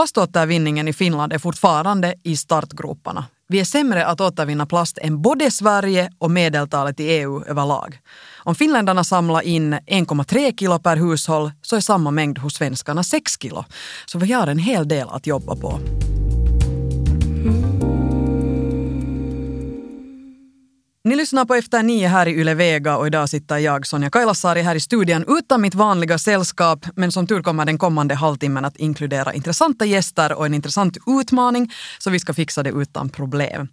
Plaståtervinningen i Finland är fortfarande i startgroparna. Vi är sämre att återvinna plast än både Sverige och medeltalet i EU överlag. Om finländarna samlar in 1,3 kilo per hushåll så är samma mängd hos svenskarna 6 kilo. Så vi har en hel del att jobba på. Ni lyssnar på Efter nio här i Yle Vega och idag sitter jag, Sonja Kailasari, här i studion utan mitt vanliga sällskap. Men som tur kommer den kommande halvtimmen att inkludera intressanta gäster och en intressant utmaning, så vi ska fixa det utan problem.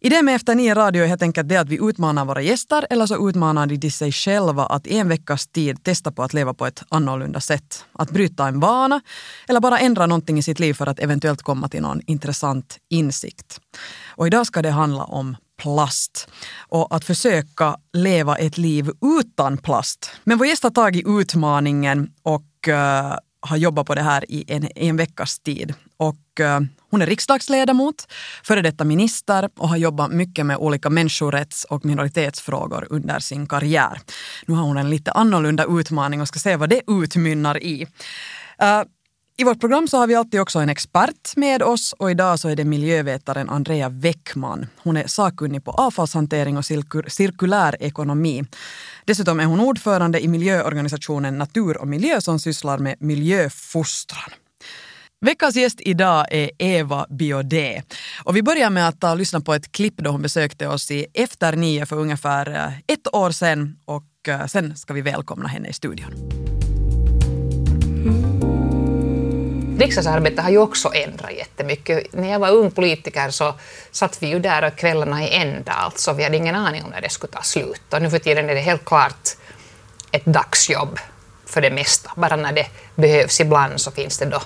Idén med Efter nio radio är helt enkelt det att vi utmanar våra gäster eller så utmanar de sig själva att i en veckas tid testa på att leva på ett annorlunda sätt. Att bryta en vana eller bara ändra någonting i sitt liv för att eventuellt komma till någon intressant insikt. Och idag ska det handla om plast och att försöka leva ett liv utan plast. Men vår gäst har tagit utmaningen och uh, har jobbat på det här i en, en veckas tid. Och uh, hon är riksdagsledamot, före detta minister och har jobbat mycket med olika människorätts och minoritetsfrågor under sin karriär. Nu har hon en lite annorlunda utmaning och ska se vad det utmynnar i. Uh, i vårt program så har vi alltid också en expert med oss och idag så är det miljövetaren Andrea Weckman. Hon är sakkunnig på avfallshantering och cirkulär ekonomi. Dessutom är hon ordförande i miljöorganisationen Natur och miljö som sysslar med miljöfostran. Veckans gäst idag är Eva Biodé. Och vi börjar med att ta, lyssna på ett klipp då hon besökte oss i Efter nio för ungefär eh, ett år sedan och eh, sen ska vi välkomna henne i studion. Riksdagsarbetet har ju också ändrat jättemycket. När jag var ung politiker så satt vi ju där kvällarna i ända, alltså vi hade ingen aning om när det skulle ta slut. Och nu för tiden är det helt klart ett dagsjobb för det mesta. Bara när det behövs ibland så finns det då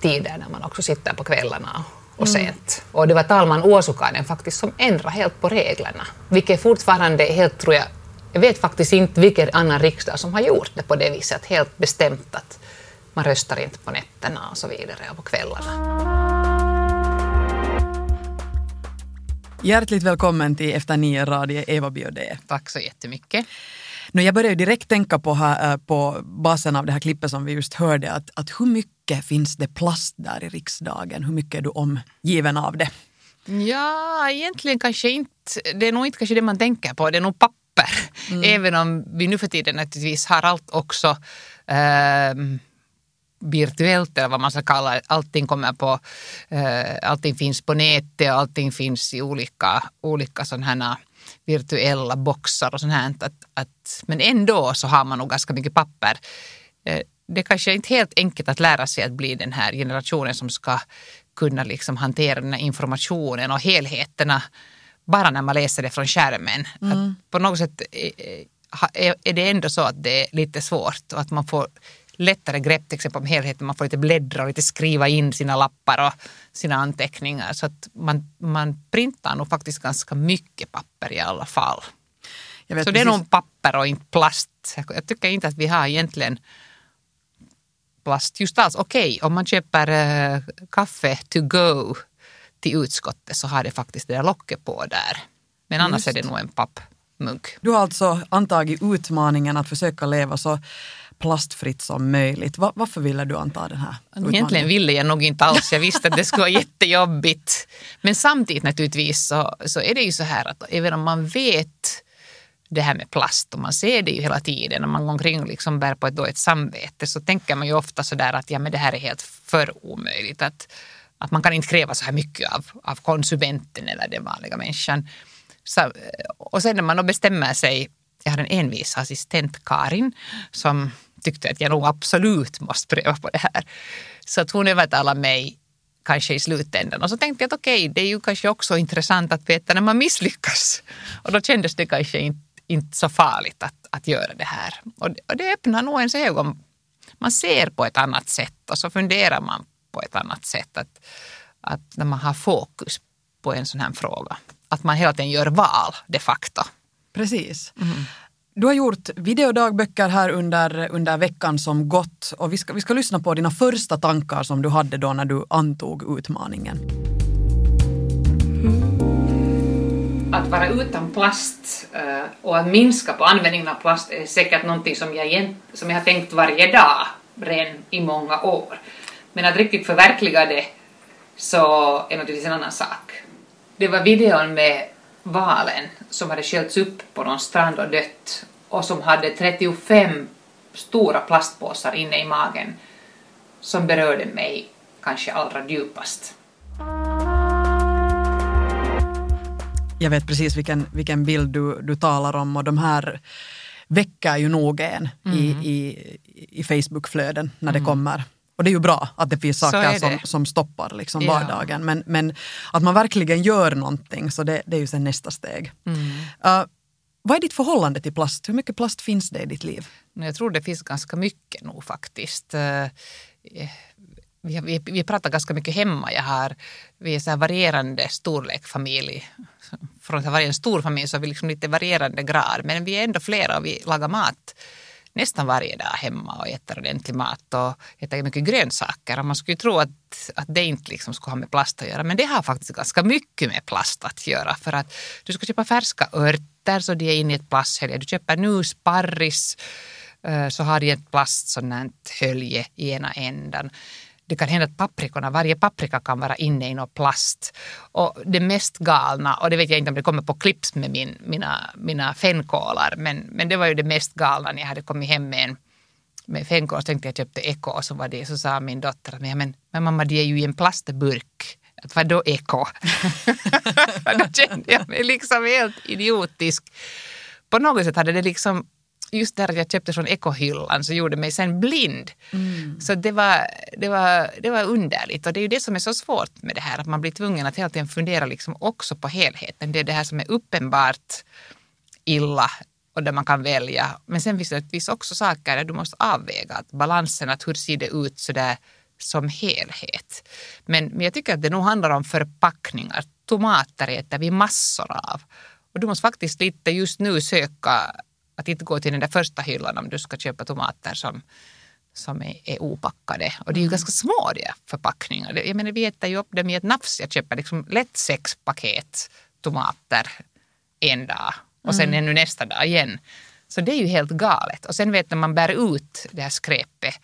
tider när man också sitter på kvällarna och mm. sent. Och det var talman Åsukainen faktiskt som ändrade helt på reglerna, vilket fortfarande helt, tror jag, jag vet faktiskt inte vilken annan riksdag som har gjort det på det viset, helt bestämt att man röstar inte på nätterna och så vidare och på kvällarna. Hjärtligt välkommen till Efter nio radio, Eva Biodé. Tack så jättemycket. Nu, jag började direkt tänka på, här, äh, på basen av det här klippet som vi just hörde, att, att hur mycket finns det plast där i riksdagen? Hur mycket är du omgiven av det? Ja, egentligen kanske inte. Det är nog inte kanske det man tänker på, det är nog papper. Mm. Även om vi nu för tiden naturligtvis har allt också äh, virtuellt eller vad man ska kalla det. Allting kommer på, äh, allting finns på nätet och allting finns i olika, olika sådana virtuella boxar och sånt här. Att, att, men ändå så har man nog ganska mycket papper. Äh, det kanske är inte helt enkelt att lära sig att bli den här generationen som ska kunna liksom hantera den här informationen och helheterna bara när man läser det från skärmen. Mm. På något sätt är, är det ändå så att det är lite svårt och att man får lättare grepp till exempel om helheten. Man får lite bläddra och lite skriva in sina lappar och sina anteckningar. Så att man, man printar nog faktiskt ganska mycket papper i alla fall. så precis. det är nog papper och inte plast. Jag tycker inte att vi har egentligen plast just alls. Okej, okay, om man köper äh, kaffe to go till utskottet så har det faktiskt det där locket på där. Men annars just. är det nog en pappmugg. Du har alltså antagit utmaningen att försöka leva så plastfritt som möjligt. Va varför ville du anta den här utmaningen? Egentligen ville jag nog inte alls. Jag visste att det skulle vara jättejobbigt. Men samtidigt naturligtvis så, så är det ju så här att även om man vet det här med plast och man ser det ju hela tiden och man går omkring och liksom bär på ett dåligt samvete så tänker man ju ofta så där att ja men det här är helt för omöjligt. Att, att man kan inte kräva så här mycket av, av konsumenten eller den vanliga människan. Så, och sen när man då bestämmer sig jag har en envis assistent, Karin, som tyckte att jag nog absolut måste pröva på det här. Så att hon övertalade mig kanske i slutändan. Och så tänkte jag att okej, okay, det är ju kanske också intressant att veta när man misslyckas. Och då kändes det kanske inte, inte så farligt att, att göra det här. Och, och det öppnar nog ens ögon. Man ser på ett annat sätt och så funderar man på ett annat sätt. Att, att när man har fokus på en sån här fråga. Att man hela tiden gör val de facto. Precis. Mm. Du har gjort videodagböcker här under, under veckan som gått och vi ska, vi ska lyssna på dina första tankar som du hade då när du antog utmaningen. Mm. Att vara utan plast eh, och att minska på användningen av plast är säkert någonting som jag, som jag har tänkt varje dag redan i många år. Men att riktigt förverkliga det så är naturligtvis en annan sak. Det var videon med valen som hade sköljts upp på någon strand och dött och som hade 35 stora plastpåsar inne i magen som berörde mig kanske allra djupast. Jag vet precis vilken, vilken bild du, du talar om och de här väcker ju nog en mm. i, i, i Facebookflöden när mm. det kommer. Och det är ju bra att det finns saker det. Som, som stoppar liksom ja. vardagen. Men, men att man verkligen gör någonting, så det, det är ju sen nästa steg. Mm. Uh, vad är ditt förhållande till plast? Hur mycket plast finns det i ditt liv? Jag tror det finns ganska mycket nog faktiskt. Uh, vi, vi, vi pratar ganska mycket hemma. Jag har, vi är så varierande storlek familj. Från att ha varit en stor familj så är vi liksom lite varierande grad. Men vi är ändå flera och vi lagar mat nästan varje dag hemma och äter ordentlig mat och äter mycket grönsaker. Och man skulle ju tro att, att det inte liksom skulle ha med plast att göra, men det har faktiskt ganska mycket med plast att göra. För att du ska köpa färska örter så de är inne i ett plasthölje. Du köper nu sparris eh, så har de ett plast sånt hölje i ena ändan det kan hända att paprikorna, varje paprika kan vara inne i någon plast. Och det mest galna, och det vet jag inte om det kommer på clips med min, mina, mina fänkålar, men, men det var ju det mest galna när jag hade kommit hem med en med fänkål så tänkte jag köpte eko och så var det så sa min dotter att men, men mamma det är ju i en plastburk. Att vadå eko? då kände jag mig liksom helt idiotisk. På något sätt hade det liksom just där jag köpte från ekohyllan så gjorde mig sen blind. Mm. Så det var, det, var, det var underligt och det är ju det som är så svårt med det här att man blir tvungen att hela tiden fundera liksom också på helheten. Det är det här som är uppenbart illa och där man kan välja. Men sen finns det finns också saker där du måste avväga att balansen, att hur ser det ut så där som helhet. Men, men jag tycker att det nog handlar om förpackningar. Tomater äter vi massor av. Och du måste faktiskt lite just nu söka att inte gå till den där första hyllan om du ska köpa tomater som, som är, är opackade. Och det är ju mm. ganska små de förpackningar. Jag menar, vi äter ju upp dem i ett nafs. Jag köper liksom lätt sex paket tomater en dag och sen mm. ännu nästa dag igen. Så det är ju helt galet. Och sen vet när man bär ut det här skräpet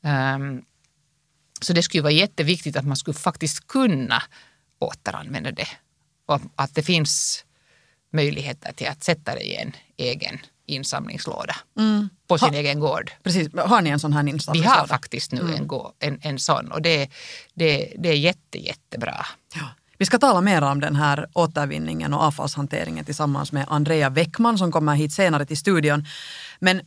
um, så det skulle vara jätteviktigt att man skulle faktiskt kunna återanvända det. Och att det finns möjligheter till att sätta det i en egen insamlingslåda mm. på sin ha, egen gård. Precis, har ni en sån här insamlingslåda? Vi har faktiskt nu mm. en, en, en sån och det, det, det är jätte, jättebra. Ja. Vi ska tala mer om den här återvinningen och avfallshanteringen tillsammans med Andrea Wäckman som kommer hit senare till studion. Men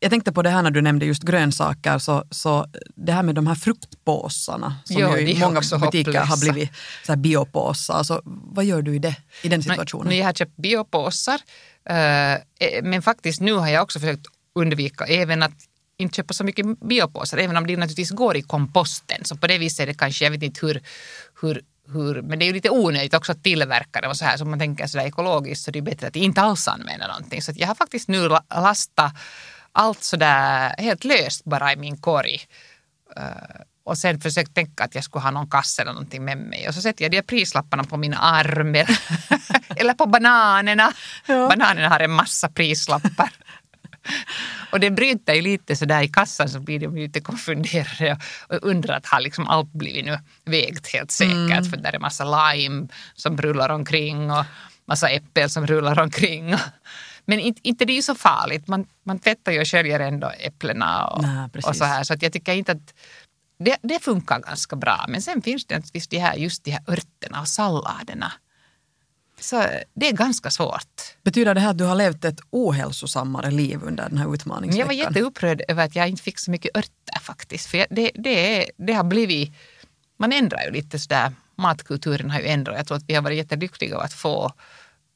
jag tänkte på det här när du nämnde just grönsaker, så, så det här med de här fruktpåsarna som jo, i många butiker hopplösa. har blivit så här biopåsar. Alltså, vad gör du i, det, i den situationen? Jag har köpt biopåsar, eh, men faktiskt nu har jag också försökt undvika även att inte köpa så mycket biopåsar, även om det naturligtvis går i komposten. Så på det viset är det kanske, jag vet inte hur, hur hur, men det är ju lite onödigt också att tillverka det och så här, så man tänker sådär ekologiskt så det är bättre att inte alls använda någonting. Så jag har faktiskt nu lastat allt sådär helt löst bara i min korg. Uh, och sen försökt tänka att jag skulle ha någon kasse eller någonting med mig. Och så sätter jag de prislapparna på mina armar. eller på bananerna. Ja. Bananerna har en massa prislappar. och det bryter ju lite sådär i kassan så blir de lite konfunderade och undrar att har liksom allt blivit nu vägt helt säkert. Mm. För där är massa lime som rullar omkring och massa äppel som rullar omkring. Men inte, inte det är ju så farligt. Man, man tvättar ju och sköljer ändå äpplena och, Nej, och så här. Så att jag tycker inte att det, det funkar ganska bra. Men sen finns det naturligtvis de här, just de här örterna och salladerna. Så det är ganska svårt. Betyder det här att du har levt ett ohälsosammare liv under den här utmaningsveckan? Jag var jätteupprörd över att jag inte fick så mycket örter faktiskt. För det, det, det har blivit... Man ändrar ju lite sådär. Matkulturen har ju ändrat. Jag tror att vi har varit jättelyckliga att få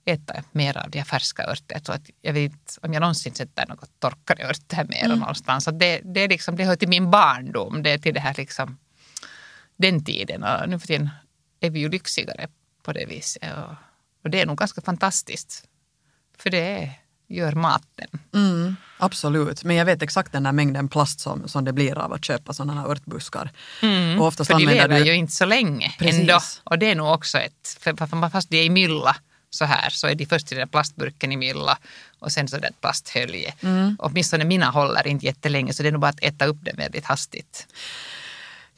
äta mer av de här färska örter. Så att jag vet om jag någonsin sätter något torkade örter mer mm. någonstans. Så det, det, är liksom, det hör till min barndom, det är till det här liksom, den tiden. Och nu för tiden är vi ju lyxigare på det viset. Och, och det är nog ganska fantastiskt. För det gör maten. Mm, absolut, men jag vet exakt den där mängden plast som, som det blir av att köpa sådana här örtbuskar. Mm, och oftast för de lever du... ju inte så länge Precis. ändå. Och det är nog också ett, för, fast det är i mylla så här så är de först i den plastburken i mylla och sen så det plasthölje. Mm. Åtminstone mina håller inte jättelänge så det är nog bara att äta upp den väldigt hastigt.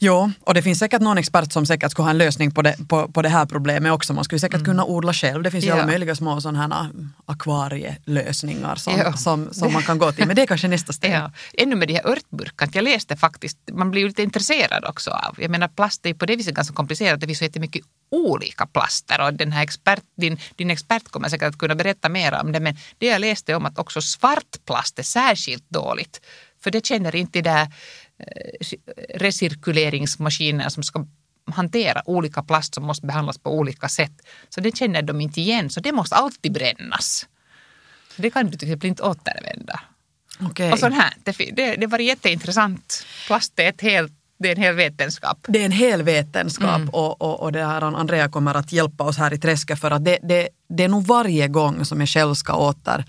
Jo, och det finns säkert någon expert som säkert skulle ha en lösning på det, på, på det här problemet också. Man skulle säkert mm. kunna odla själv. Det finns ju ja. alla möjliga små sådana här akvarielösningar som, ja. som, som man kan gå till. Men det är kanske nästa steg. Ja. Ännu med de här örtburkarna. Jag läste faktiskt, man blir ju lite intresserad också av. Jag menar plast är på det viset ganska komplicerat. Det finns så jättemycket olika plaster och den här expert, din, din expert kommer säkert att kunna berätta mer om det. Men det jag läste om att också svart plast är särskilt dåligt. För det känner inte det där recirkuleringsmaskiner som ska hantera olika plast som måste behandlas på olika sätt. Så det känner de inte igen, så det måste alltid brännas. Så det kan du till exempel inte återvända. Okay. Och sånt här, det, det, det var jätteintressant. Plast är, ett helt, det är en hel vetenskap. Det är en hel vetenskap mm. och, och, och det här Andrea kommer att hjälpa oss här i träsket för att det, det, det är nog varje gång som jag själv ska åter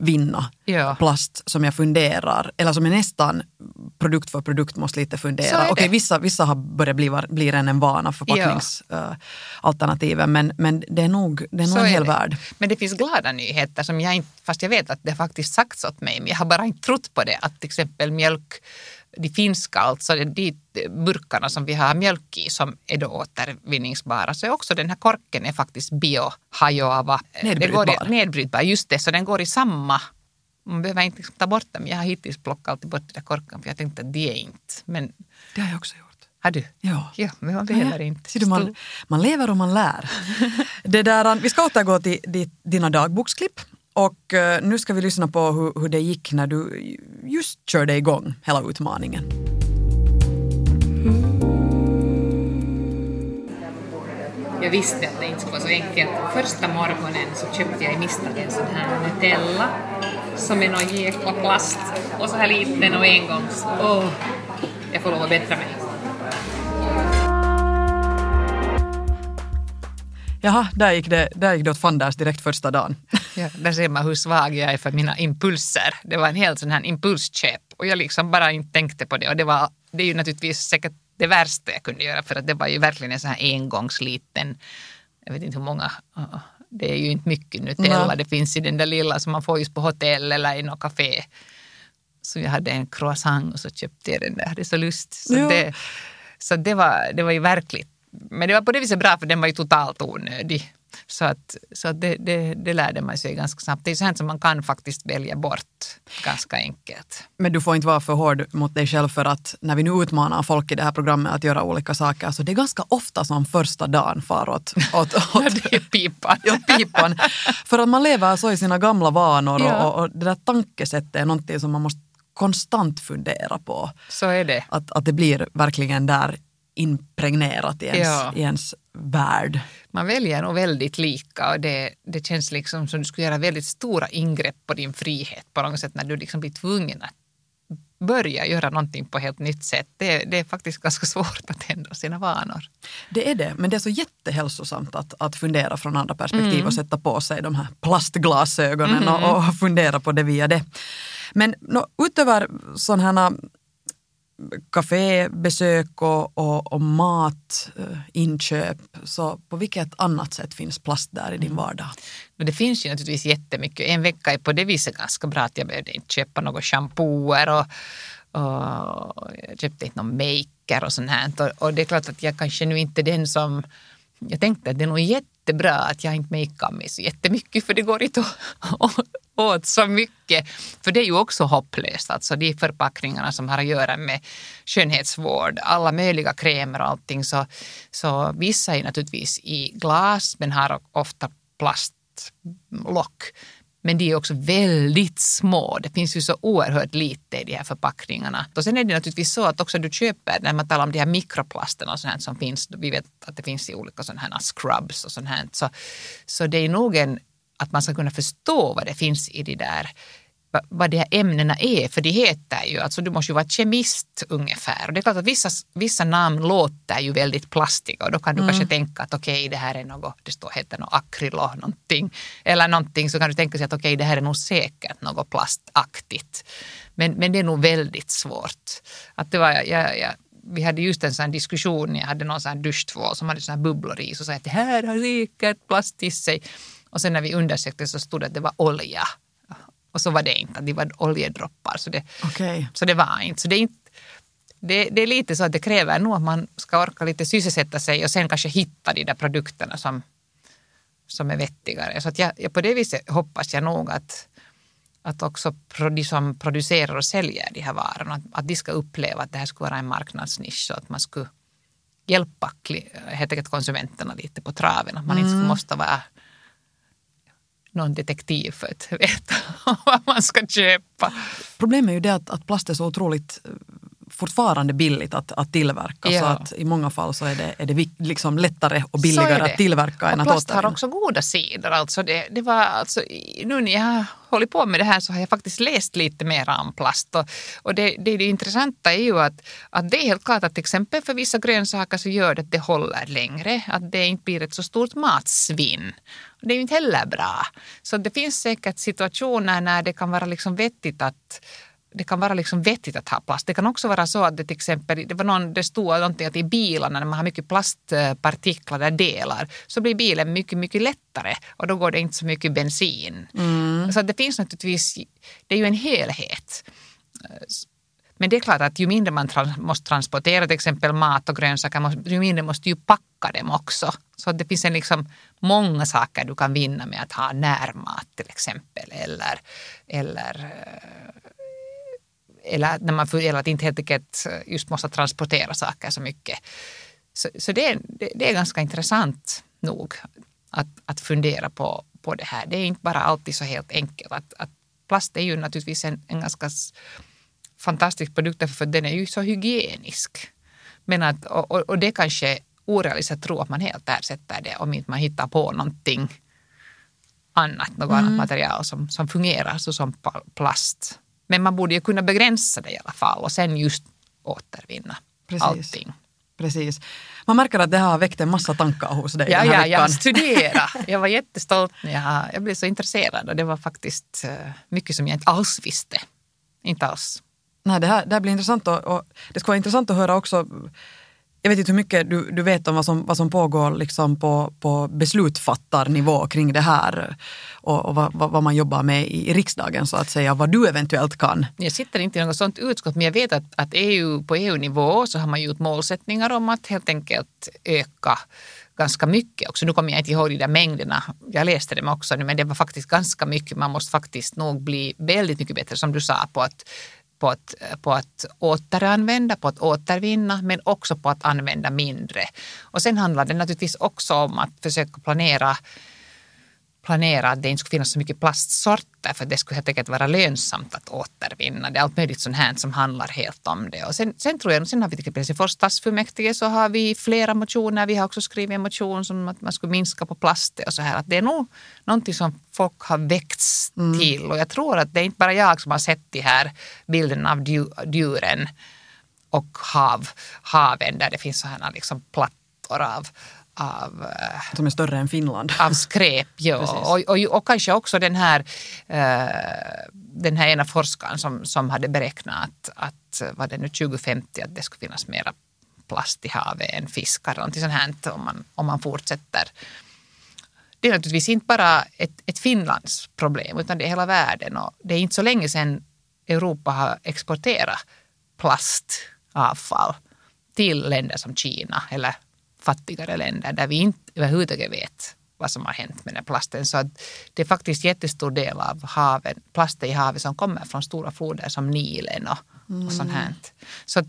vinna ja. plast som jag funderar, eller som jag nästan produkt för produkt måste lite fundera. Okej, vissa, vissa har börjat bli, bli en vana förpackningsalternativen ja. uh, men, men det är nog, det är nog en hel det. värld. Men det finns glada nyheter som jag inte, fast jag vet att det faktiskt sagts åt mig, men jag har bara inte trott på det, att till exempel mjölk de finska, alltså de burkarna som vi har mjölk i som är då återvinningsbara, så är också den här korken är faktiskt biohajoava. Nedbrytbar. nedbrytbar, just det, så den går i samma man behöver inte ta bort dem. Jag har hittills plockat alltid bort de där korken för jag tänkte att de är inte. Men det har jag också gjort. Har du? Ja. ja men man behöver inte. Du, man, man lever och man lär. det där, vi ska återgå till dina dagboksklipp. Och eh, nu ska vi lyssna på hur, hur det gick när du just körde igång hela utmaningen. Jag visste att det inte skulle vara så enkelt. Första morgonen så köpte jag i misstag en sån här Nutella som är någon jäkla plast och så här liten och engångs. Oh, jag får lov att bättra mig. Jaha, där gick det, där gick det åt fanders direkt första dagen. Ja, där ser man hur svag jag är för mina impulser. Det var en helt sån här impulsköp och jag liksom bara inte tänkte på det och det var, det är ju naturligtvis säkert det värsta jag kunde göra för att det var ju verkligen en sån här engångsliten, jag vet inte hur många, det är ju inte mycket Nutella Nej. det finns i den där lilla som man får just på hotell eller i något café. Så jag hade en croissant och så köpte jag den där, jag hade så lust. Så, ja. det, så det, var, det var ju verkligt men det var på det viset bra för den var ju totalt onödig. Så, att, så att det, det, det lärde man sig ganska snabbt. Det är sånt som man kan faktiskt välja bort ganska enkelt. Men du får inte vara för hård mot dig själv för att när vi nu utmanar folk i det här programmet att göra olika saker så det är ganska ofta som första dagen far åt, åt, åt det pipan. ja, pipan. För att man lever så i sina gamla vanor ja. och, och det där tankesättet är någonting som man måste konstant fundera på. Så är det. Att, att det blir verkligen där impregnerat i ens, ja. i ens värld. Man väljer nog väldigt lika och det, det känns liksom som du skulle göra väldigt stora ingrepp på din frihet på något sätt när du liksom blir tvungen att börja göra någonting på helt nytt sätt. Det, det, är faktiskt ganska svårt att ändra sina vanor. Det är det, men det är så jättehälsosamt att, att fundera från andra perspektiv mm. och sätta på sig de här plastglasögonen mm. och, och, fundera på det via det. Men no, utöver sådana kafébesök och, och, och matinköp, så på vilket annat sätt finns plast där i din mm. vardag? Det finns ju naturligtvis jättemycket. En vecka är på det viset ganska bra att jag behövde inte köpa några shampooer och, och jag köpte inte någon maker och sånt här. Och, och det är klart att jag kanske nu inte är den som jag tänkte att det är nog jättebra att jag inte makear mig så jättemycket för det går inte åt så mycket. För det är ju också hopplöst, alltså de förpackningarna som har att göra med skönhetsvård, alla möjliga krämer och allting. Så, så vissa är naturligtvis i glas men har ofta plastlock. Men de är också väldigt små. Det finns ju så oerhört lite i de här förpackningarna. Och sen är det naturligtvis så att också du köper, när man talar om de här mikroplasterna och sånt som finns, vi vet att det finns i olika sådana här scrubs och sånt här. Så, så det är nog en att man ska kunna förstå vad det finns i de där vad de här ämnena är, för de heter ju, alltså du måste ju vara kemist ungefär. Och det är klart att vissa, vissa namn låter ju väldigt plastiga och då kan du mm. kanske tänka att okej, okay, det här är något, det står, heter något akrylo någonting. Eller någonting så kan du tänka sig att okej, okay, det här är nog säkert något plastaktigt. Men, men det är nog väldigt svårt. Att det var, jag, jag, vi hade just en sån diskussion, jag hade någon sån duschtvål som hade såna bubblor i, så sa jag att det här har säkert plast i sig. Och sen när vi undersökte så stod det att det var olja. Och så var det inte, det var oljedroppar. Så det, okay. så det var inte. Så det är inte det, det är lite så att det kräver nog att man ska orka lite sysselsätta sig och sen kanske hitta de där produkterna som, som är vettigare. Så att jag, jag, på det viset hoppas jag nog att, att också de som producerar och säljer de här varorna, att, att de ska uppleva att det här skulle vara en marknadsnisch så att man skulle hjälpa helt enkelt konsumenterna lite på traven. Att man mm. inte måste vara någon detektiv för att veta vad man ska köpa. Problemet är ju det att, att plast är så otroligt fortfarande billigt att, att tillverka. Ja. Så att i många fall så är det, är det liksom lättare och billigare att tillverka och än att plast har också goda sidor. Alltså det, det var alltså, nu när jag hållit på med det här så har jag faktiskt läst lite mer om plast. Och, och det, det, det intressanta är ju att, att det är helt klart att till exempel för vissa grönsaker så gör det att det håller längre. Att det inte blir ett så stort matsvinn. Det är ju inte heller bra. Så det finns säkert situationer när det kan vara liksom vettigt att det kan vara liksom vettigt att ha plast. Det kan också vara så att det till exempel, det var någon, det stod någonting att i bilarna när man har mycket plastpartiklar där delar så blir bilen mycket, mycket lättare och då går det inte så mycket bensin. Mm. Så det finns naturligtvis, det är ju en helhet. Men det är klart att ju mindre man trans måste transportera till exempel mat och grönsaker, ju mindre måste ju packa dem också. Så det finns en liksom många saker du kan vinna med att ha närmat till exempel eller, eller eller när man eller att inte helt enkelt just måste transportera saker så mycket. Så, så det, det, det, är ganska intressant nog att, att fundera på, på det här. Det är inte bara alltid så helt enkelt. Att, att plast är ju naturligtvis en, en ganska fantastisk produkt för den är ju så hygienisk. Men att, och, och det kanske orealistiskt att tro att man helt ersätter det om inte man hittar på någonting annat, något mm. annat material som, som fungerar så som plast. Men man borde ju kunna begränsa det i alla fall och sen just återvinna Precis. allting. Precis. Man märker att det har väckt en massa tankar hos dig ja, den här ja, Jag studerade. Jag var jättestolt jag, jag blev så intresserad och det var faktiskt eh, mycket som jag inte alls visste. Inte alls. Nej, det, här, det här blir intressant och, och det skulle vara intressant att höra också jag vet inte hur mycket du, du vet om vad som, vad som pågår liksom på, på beslutsfattarnivå kring det här och, och vad, vad, man jobbar med i, i, riksdagen så att säga, vad du eventuellt kan. Jag sitter inte i något sådant utskott men jag vet att, att EU, på EU-nivå så har man gjort målsättningar om att helt enkelt öka ganska mycket också. Nu kommer jag inte ihåg de där mängderna. Jag läste dem också nu, men det var faktiskt ganska mycket. Man måste faktiskt nog bli väldigt mycket bättre, som du sa, på att på att, på att återanvända, på att återvinna, men också på att använda mindre. Och sen handlar det naturligtvis också om att försöka planera planera att det inte skulle finnas så mycket plastsorter för det skulle helt enkelt vara lönsamt att återvinna. Det är allt möjligt sånt här som handlar helt om det. Och sen, sen tror jag, sen har vi till exempel Helsingfors stadsfullmäktige så har vi flera motioner. Vi har också skrivit en motion som att man skulle minska på plast och så här. Att det är nog någonting som folk har väckts mm. till och jag tror att det är inte bara jag som har sett de här bilderna av djuren och hav, haven där det finns sådana liksom plattor av av... Eh, Som är större än Finland. Av skräp, ja. och, och, och, kanske också den här, uh, den här ena forskaren som, som hade beräknat att, var det nu 2050, att det skulle finnas mera plast i havet än fiskar. Någonting sånt här om man, om man fortsätter. Det är naturligtvis inte bara ett, ett Finlands problem utan det är hela världen och det är inte så länge sedan Europa har exporterat plastavfall till länder som Kina eller fattigare länder där vi inte överhuvudtaget vet vad som har hänt med den plasten. Så det är faktiskt jättestor del av haven, plasten i havet som kommer från stora floder som Nilen och, mm. och sånt här. Så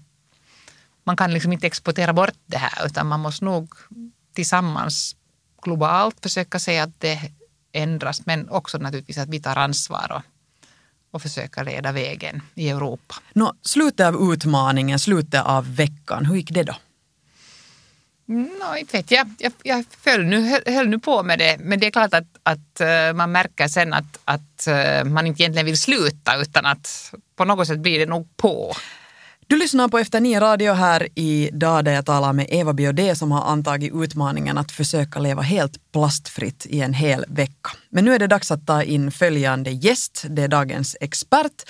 man kan liksom inte exportera bort det här utan man måste nog tillsammans globalt försöka se att det ändras men också naturligtvis att vi tar ansvar och, och försöka leda vägen i Europa. Nå, slutet av utmaningen, slutet av veckan, hur gick det då? No, inte vet jag. Jag, jag föll nu, höll nu på med det. Men det är klart att, att eh, man märker sen att, att eh, man inte egentligen vill sluta utan att på något sätt blir det nog på. Du lyssnar på Efter nio radio här idag där jag talar med Eva Biodé som har antagit utmaningen att försöka leva helt plastfritt i en hel vecka. Men nu är det dags att ta in följande gäst. Det är dagens expert.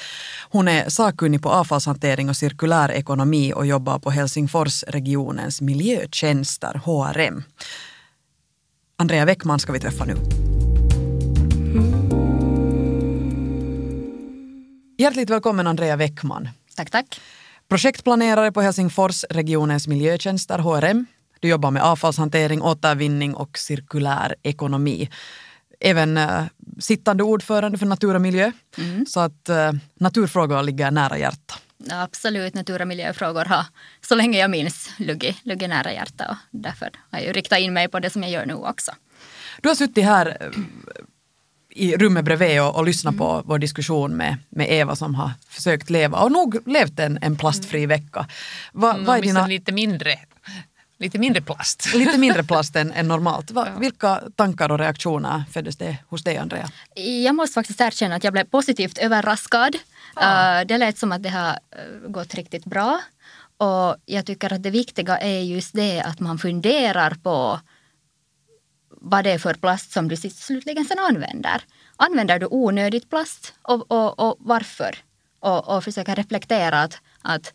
Hon är sakkunnig på avfallshantering och cirkulär ekonomi och jobbar på Helsingforsregionens miljötjänster, HRM. Andrea Weckman ska vi träffa nu. Hjärtligt välkommen Andrea Weckman. Tack, tack projektplanerare på Helsingforsregionens miljötjänster, HRM. Du jobbar med avfallshantering, återvinning och cirkulär ekonomi. Även uh, sittande ordförande för natur och miljö. Mm. Så att uh, naturfrågor ligger nära hjärtat. Absolut, natur och miljöfrågor har så länge jag minns luggit nära hjärtat och därför har jag riktat in mig på det som jag gör nu också. Du har suttit här eh, i rummet bredvid och, och lyssnat mm. på vår diskussion med, med Eva som har försökt leva och nog levt en, en plastfri mm. vecka. Va, mm, vad är dina... lite mindre Lite mindre plast. Lite mindre plast än, än normalt. Va, ja. Vilka tankar och reaktioner föddes det hos dig, Andrea? Jag måste faktiskt erkänna att jag blev positivt överraskad. Ah. Uh, det lät som att det har uh, gått riktigt bra. Och jag tycker att det viktiga är just det att man funderar på vad det är för plast som du slutligen sen använder. Använder du onödigt plast och, och, och varför? Och, och försöka reflektera att, att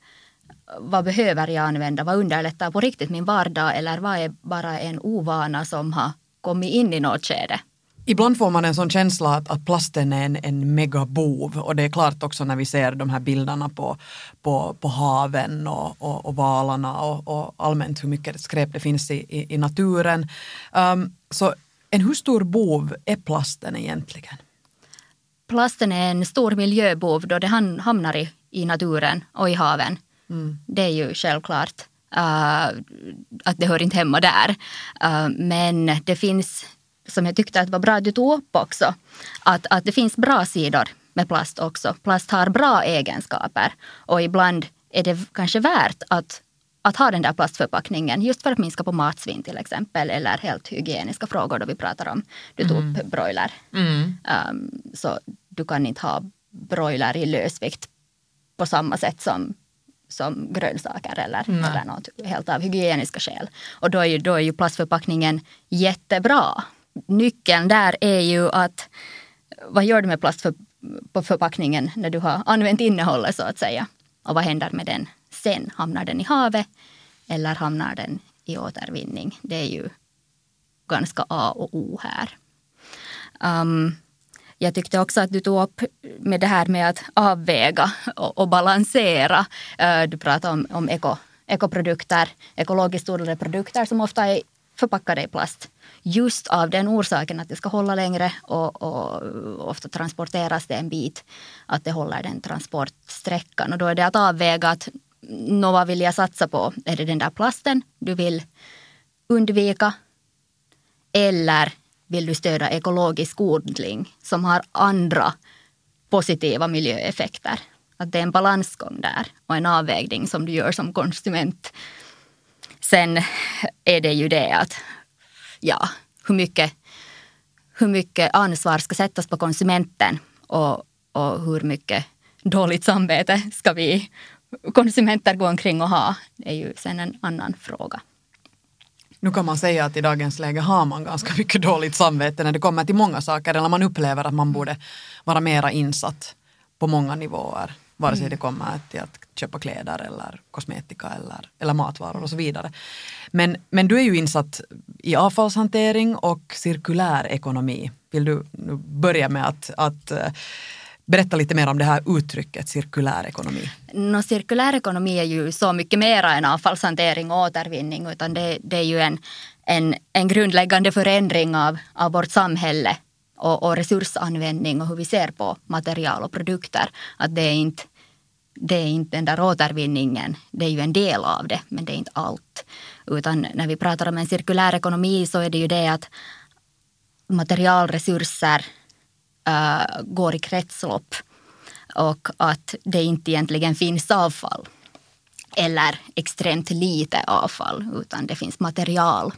vad behöver jag använda? Vad underlättar på riktigt min vardag? Eller vad är bara en ovana som har kommit in i något skede? Ibland får man en sån känsla att, att plasten är en, en megabov och det är klart också när vi ser de här bilderna på, på, på haven och, och, och valarna och, och, allmänt hur mycket skräp det finns i, i, i naturen. Um, så en hur stor bov är plasten egentligen? Plasten är en stor miljöbov då det hamnar i, i naturen och i haven. Mm. Det är ju självklart uh, att det hör inte hemma där. Uh, men det finns, som jag tyckte att var bra att du tog upp också, att, att det finns bra sidor med plast också. Plast har bra egenskaper och ibland är det kanske värt att, att ha den där plastförpackningen just för att minska på matsvinn till exempel eller helt hygieniska frågor då vi pratar om, du tog mm. upp broiler. Mm. Um, så du kan inte ha broiler i lösvikt på samma sätt som som grönsaker eller, eller något helt av hygieniska skäl. Och då är, ju, då är ju plastförpackningen jättebra. Nyckeln där är ju att vad gör du med plast för, på förpackningen när du har använt innehållet så att säga? Och vad händer med den sen? Hamnar den i havet eller hamnar den i återvinning? Det är ju ganska A och O här. Um, jag tyckte också att du tog upp med det här med att avväga och, och balansera. Uh, du pratade om, om eko, ekoprodukter, ekologiskt odlade produkter som ofta är förpackade i plast. Just av den orsaken att det ska hålla längre och, och, ofta transporteras det en bit. Att det håller den transportsträckan. Och då är det att avväga att nå, vad vill jag satsa på? Är det den där plasten du vill undvika? Eller vill du stödja ekologisk odling som har andra positiva miljöeffekter. Att det är en balansgång där och en avvägning som du gör som konsument. Sen är det ju det att ja, hur mycket, hur mycket ansvar ska sättas på konsumenten och, och hur mycket dåligt samvete ska vi konsumenter gå omkring och ha. Det är ju sen en annan fråga. Nu kan man säga att i dagens läge har man ganska mycket dåligt samvete när det kommer till många saker eller man upplever att man borde vara mera insatt på många nivåer. Vare sig mm. det kommer till att köpa kläder eller kosmetika eller, eller matvaror och så vidare. Men, men du är ju insatt i avfallshantering och cirkulär ekonomi. Vill du börja med att, att Berätta lite mer om det här uttrycket cirkulär ekonomi. No, cirkulär ekonomi är ju så mycket mer än avfallshantering och återvinning utan det, det är ju en, en, en grundläggande förändring av, av vårt samhälle och, och, resursanvändning och hur vi ser på material och produkter. Att det är inte det är inte den där återvinningen, det är ju en del av det, men det är inte allt. Utan när vi pratar om en cirkulär ekonomi så är det ju det att materialresurser äh, går i kretslopp och att det inte egentligen finns avfall eller extremt lite avfall utan det finns material.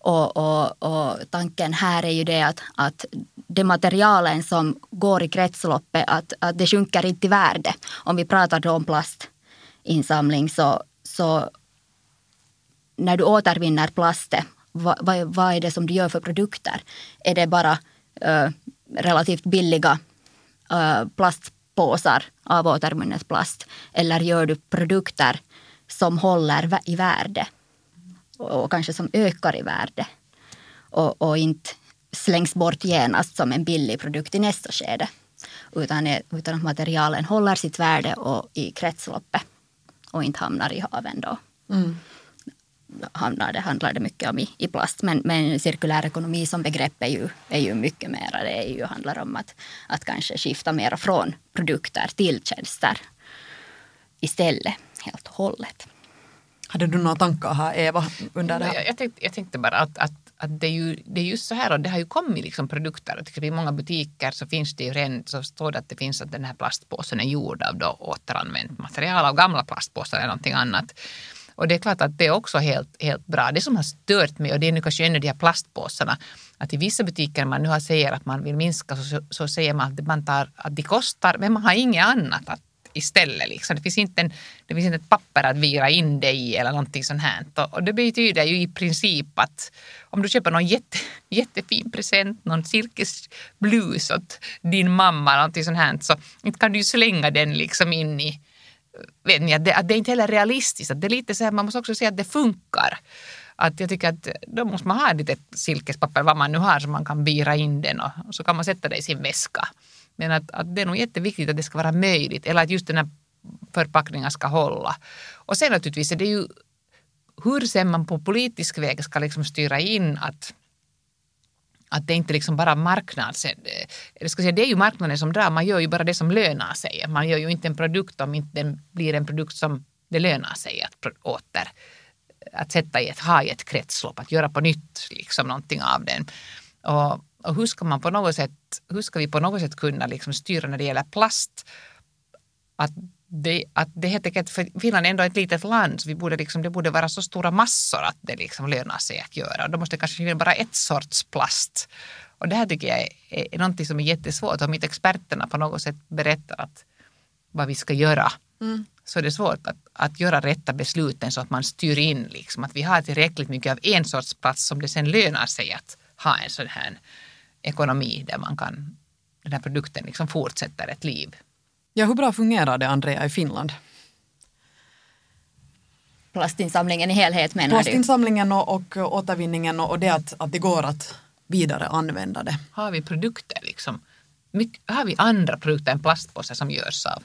Och, och, och tanken här är ju det att, att de materialen som går i kretsloppet, att, att det sjunker inte i värde. Om vi pratar då om plastinsamling så, så när du återvinner plastet, vad, vad, vad, är det som du gör för produkter? Är det bara äh, relativt billiga äh, plastpåsar av återvunnet plast? Eller gör du produkter som håller i värde och kanske som ökar i värde och, och inte slängs bort genast som en billig produkt i nästa skede utan, utan att materialen håller sitt värde och i kretsloppet. och inte hamnar i haven då. Mm. Hamnar det, handlar det mycket om i, i plast. Men, men cirkulär ekonomi som begrepp är ju, är ju mycket mer. Det är ju, handlar om att, att kanske skifta mer från produkter till tjänster istället helt och hållet. Hade du några tankar här Eva under det här? Jag, jag, tänkte, jag tänkte bara att, att, att det, är ju, det är just så här och det har ju kommit liksom produkter. I många butiker så finns det ju redan så står det att det finns att den här plastpåsen är gjord av då återanvänt material av gamla plastpåsar eller någonting annat. Och det är klart att det är också helt, helt bra. Det som har stört mig och det är nu kanske ännu de här plastpåsarna att i vissa butiker man nu har säger att man vill minska så, så säger man att man tar att de kostar men man har inget annat att istället. Liksom. Det, finns inte en, det finns inte ett papper att vira in dig i eller någonting sånt här. Och det betyder ju i princip att om du köper någon jätte, jättefin present, någon cirkusblus åt din mamma, någonting sånt här, så inte kan du ju slänga den liksom in i vet ni, att det, att det är inte heller realistiskt. Att det är lite så här, man måste också se att det funkar. Att jag tycker att då måste man ha lite silkespapper, vad man nu har, så man kan vira in den och, och så kan man sätta det i sin väska. Men att, att det är nog jätteviktigt att det ska vara möjligt eller att just den här förpackningen ska hålla. Och sen naturligtvis är det ju hur sen man på politisk väg ska liksom styra in att att det inte liksom bara marknads... Eh, eller ska säga, det är ju marknaden som drar, man gör ju bara det som lönar sig. Man gör ju inte en produkt om inte den blir en produkt som det lönar sig att åter att sätta i ett, ha i ett kretslopp, att göra på nytt liksom någonting av den. Och, och hur ska man på något sätt, hur ska vi på något sätt kunna liksom styra när det gäller plast? Att det, att det helt enkelt, för Finland är ändå ett litet land, så vi borde liksom, det borde vara så stora massor att det liksom lönar sig att göra. Och då måste det kanske finnas bara ett sorts plast. Och det här tycker jag är, är, någonting som är jättesvårt. Om inte experterna på något sätt berättar att, vad vi ska göra mm. så är det svårt att, att göra rätta besluten så att man styr in liksom, att vi har tillräckligt mycket av en sorts plats som det sen lönar sig att ha en sån här ekonomi där man kan, den här produkten liksom fortsätter ett liv. Ja, hur bra fungerar det, Andrea, i Finland? Plastinsamlingen i helhet menar Plastinsamlingen du? och, och återvinningen och, och det att, att det går att vidare använda det. Har vi produkter liksom? Mycket, har vi andra produkter än plastpåsar som görs av,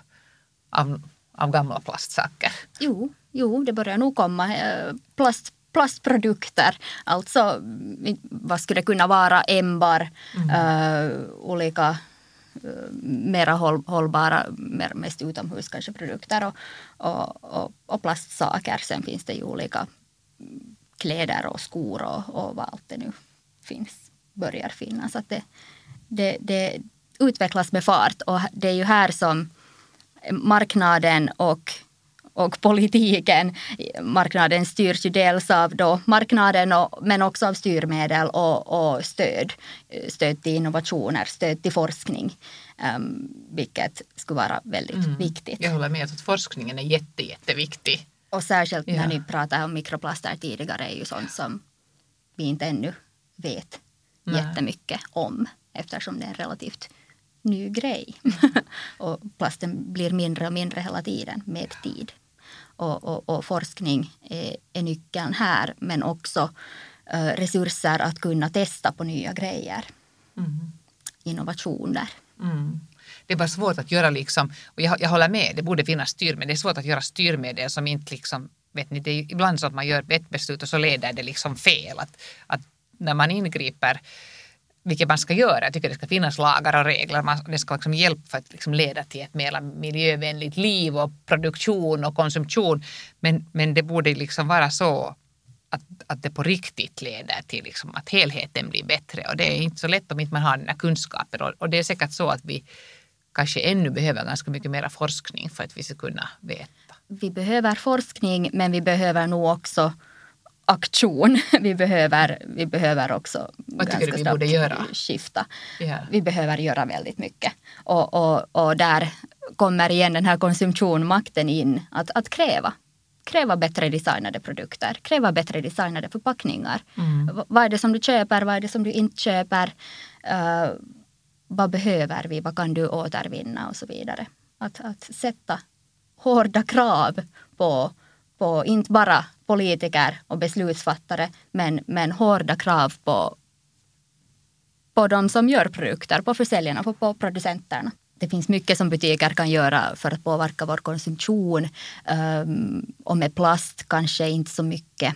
av, av gamla plastsaker? Jo, jo, det börjar nog komma. Eh, plast, plastprodukter, alltså vad skulle det kunna vara, ämbar, mm. uh, olika mera håll, hållbara, mer, mest utomhus kanske produkter och, och, och, och, plastsaker. Sen finns det ju olika kläder och skor och, och vad allt det nu finns, börjar finnas. Att det, det, det utvecklas med fart och det är ju här som marknaden och och politiken. Marknaden styrs ju dels av då marknaden och, men också av styrmedel och, och stöd. Stöd till innovationer, stöd till forskning. Um, vilket skulle vara väldigt mm. viktigt. Jag håller med att forskningen är jätte, jätteviktig. Och särskilt ja. när ni pratade om mikroplaster tidigare är ju sånt som vi inte ännu vet Nej. jättemycket om eftersom det är en relativt ny grej. och plasten blir mindre och mindre hela tiden med tid och, och, och forskning är, är, nyckeln här. Men också uh, resurser att kunna testa på nya grejer. Mm. Innovationer. Mm. Det är bara svårt att göra liksom, och jag, jag håller med, det borde finnas styrmedel. Det är svårt att göra styrmedel som inte liksom, vet ni, det är ibland så att man gör ett beslut och så leder det liksom fel. Att, att när man ingriper vilket man ska göra. Jag tycker det ska finnas lagar och regler. Man, det ska liksom hjälpa för att liksom leda till ett mer miljövänligt liv och produktion och konsumtion. Men, men det borde liksom vara så att, att det på riktigt leder till liksom att helheten blir bättre. Och det är inte så lätt om inte man har den här kunskapen. Och, och det är säkert så att vi kanske ännu behöver ganska mycket mer forskning för att vi ska kunna veta. Vi behöver forskning men vi behöver nog också aktion. Vi behöver, vi behöver också Vad tycker du vi borde göra? skifta. Yeah. Vi behöver göra väldigt mycket. Och, och, och där kommer igen den här konsumtionmakten in, att, att kräva. Kräva bättre designade produkter, kräva bättre designade förpackningar. Mm. Vad är det som du köper, vad är det som du inte köper? Uh, vad behöver vi, vad kan du återvinna och så vidare. Att, att sätta hårda krav på, på inte bara politiker och beslutsfattare men, men hårda krav på, på de som gör produkter, på försäljarna, på, på producenterna. det finns mycket som butiker kan göra för att påverka vår konsumtion. Um, och med plast kanske inte så mycket.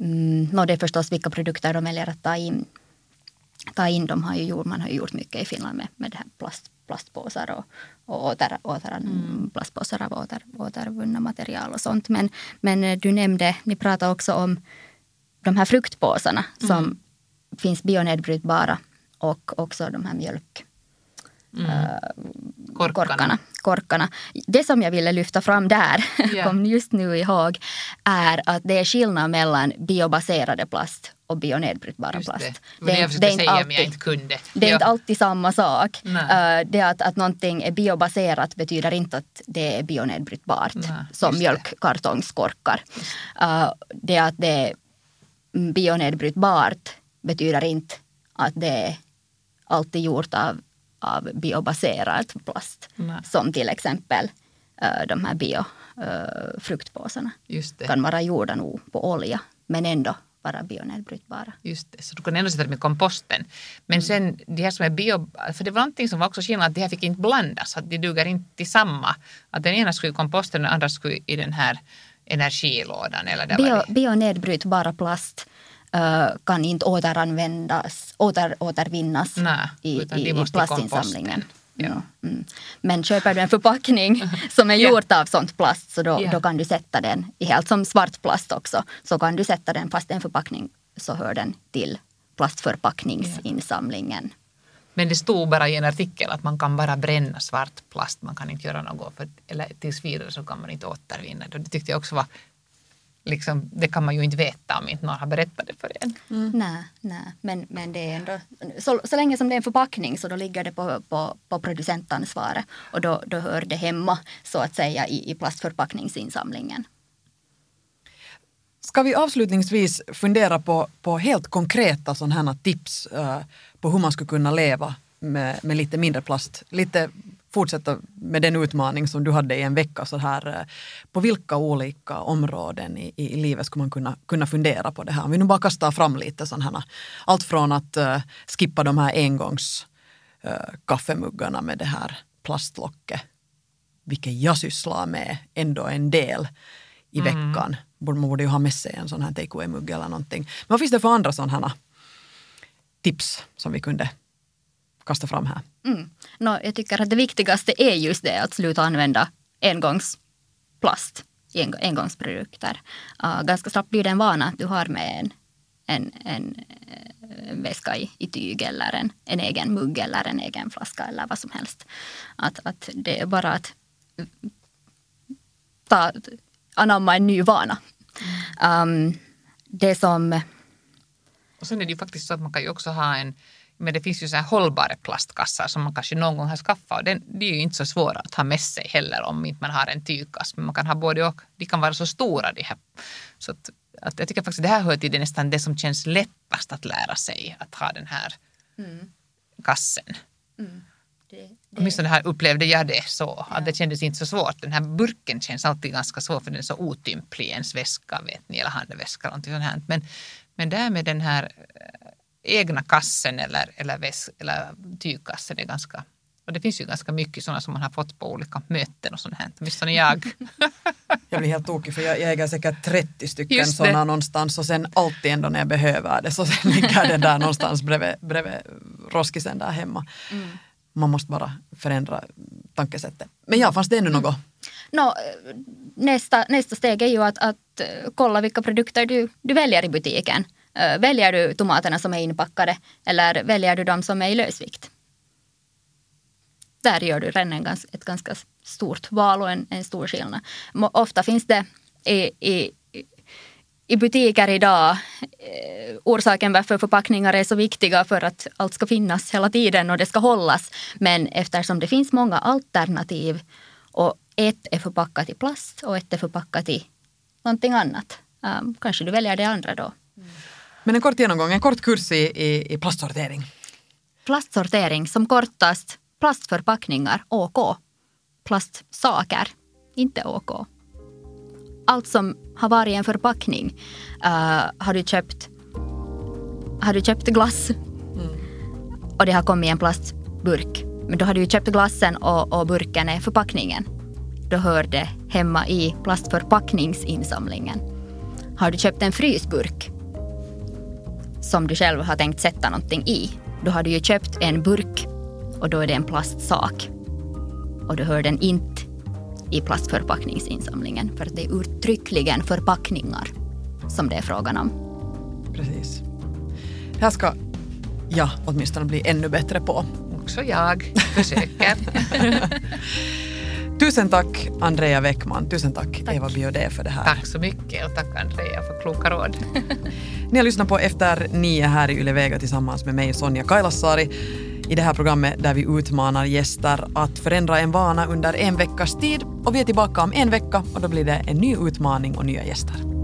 Mm, no, det är förstås vilka produkter de väljer att ta in. Ta in de har ju gjort, man har ju gjort mycket i Finland med, med det här plast, plastpåsar och, och åter, åter, mm. plastpåsar av åter, återvunna material och sånt. Men, men eh, du nämnde, ni pratade också om de här fruktpåsarna som mm. finns bionedbrytbara och också de här mjölk Mm. Uh, korkarna. korkarna. korkarna. Det som jag ville lyfta fram där, yeah. kom just nu ihåg, är att det är skillnad mellan biobaserade plast och bionedbrytbara plast. Det, det, det, det, är inte alltid, inte kunde. Det är ja. inte alltid samma sak. Uh, det att, att någonting är biobaserat betyder inte att det är bionedbrytbart, Nej, som mjölkkartongskorkar. Uh, det att det är bionedbrytbart betyder inte att det är alltid gjort av av biobaserad plast. Nej. Som till exempel uh, de här biofruktpåsarna. Uh, kan vara gjorda nog på olja men ändå vara bionedbrytbara. Just det, så du kan ändå sätta dem i komposten. Men sen de här som är bio, för det var någonting som var också skillnad, att de här fick inte blandas, att de duger inte till samma. Att den ena skulle i komposten och den andra skulle i den här energilådan. Eller Bio, bionedbrytbara plast kan inte återanvändas, åter, återvinnas Nej, i, i, i plastinsamlingen. Ja. Mm. Men köper du en förpackning som är gjord av sånt plast så då, yeah. då kan du sätta den, helt som svart plast också, så kan du sätta den fast en förpackning så hör den till plastförpackningsinsamlingen. Yeah. Men det stod bara i en artikel att man kan bara bränna svart plast, man kan inte göra något för, eller tills vidare så kan man inte återvinna det. Det tyckte jag också var liksom, det kan man ju inte veta om inte någon har berättat det för en. Mm. Nej, nej. Men, men det är ändå, så, så länge som det är en förpackning så då ligger det på, på, på producentansvaret och då, då hör det hemma så att säga i, i plastförpackningsinsamlingen. Ska vi avslutningsvis fundera på, på helt konkreta sådana här tips uh, på hur man skulle kunna leva med, med lite mindre plast? Lite fortsätta med den utmaning som du hade i en vecka. Så här, eh, på vilka olika områden i, i livet skulle man kunna, kunna fundera på det här? Om vi nu bara kastar fram lite sådana allt från att uh, skippa de här engångs uh, kaffemuggarna med det här plastlocket, vilket jag sysslar med ändå en del i mm. veckan. Man borde ju ha med sig en sån här take away-mugg eller någonting. Men vad finns det för andra sådana tips som vi kunde kasta fram här? Mm. No, jag tycker att det viktigaste är just det att sluta använda engångsplast i engångsprodukter. Uh, ganska snabbt blir det en vana att du har med en, en, en, en väska i, i tyg eller en, en egen mugg eller en egen flaska eller vad som helst. Att, att det är bara att ta, anamma en ny vana. Um, det som... Och sen är det ju faktiskt så att man kan ju också ha en men det finns ju så här hållbara plastkassar som man kanske någon gång har skaffat och den, de är ju inte så svåra att ha med sig heller om inte man har en tygkass. Men man kan ha både och. De kan vara så stora de här. Så att, att jag tycker faktiskt det här hör till det nästan det som känns lättast att lära sig. Att ha den här mm. kassen. Mm. Det, det... Åtminstone här upplevde jag det så. Ja. Att det kändes inte så svårt. Den här burken känns alltid ganska svår för den är så otymplig i ens väska, vet ni, eller handväska. Eller sånt här. Men, men där med den här egna kassen eller, eller, väs, eller tygkassen är ganska och det finns ju ganska mycket sådana som man har fått på olika möten och sånt här. Åtminstone jag. jag blir helt tokig för jag, jag äger säkert 30 stycken sådana någonstans och sen alltid ändå när jag behöver det så sen ligger den där någonstans bredvid, bredvid roskisen där hemma. Mm. Man måste bara förändra tankesättet. Men ja, fanns det ännu något? No, nästa, nästa steg är ju att, att kolla vilka produkter du, du väljer i butiken. Eh, väljer du tomaterna som är inpackade eller väljer du de som är i lösvikt? Där gör du redan ett ganska stort val och en, en stor skillnad. Ofta finns det i, i, i butiker idag eh, orsaken varför förpackningar är så viktiga för att allt ska finnas hela tiden och det ska hållas. Men eftersom det finns många alternativ och ett är förpackat i plast och ett är förpackat i någonting annat. Um, kanske du väljer det andra då. Mm. Men en kort genomgång, en kort kurs i, i, i plastsortering. Plastsortering som kortast plastförpackningar, OK. Plastsaker, inte OK. Allt som har varit en förpackning. Uh, har, du köpt, har du köpt glass mm. och det har kommit en plastburk Men då har du köpt glassen och, och burken är förpackningen. Då hör det hemma i plastförpackningsinsamlingen. Har du köpt en frysburk som du själv har tänkt sätta någonting i, då har du ju köpt en burk och då är det en plastsak. Och då hör den inte i plastförpackningsinsamlingen för att det är uttryckligen förpackningar som det är frågan om. Precis. Här ska jag åtminstone bli ännu bättre på. Också jag försöker. Tusen tack Andrea Wäckman, tusen tack, tack. Eva Biodé för det här. Tack så mycket och tack Andrea för kloka råd. Ni har lyssnat på Efter nio här i Yle Vega tillsammans med mig Sonja Kailasari i det här programmet där vi utmanar gäster att förändra en vana under en veckas tid och vi är tillbaka om en vecka och då blir det en ny utmaning och nya gäster.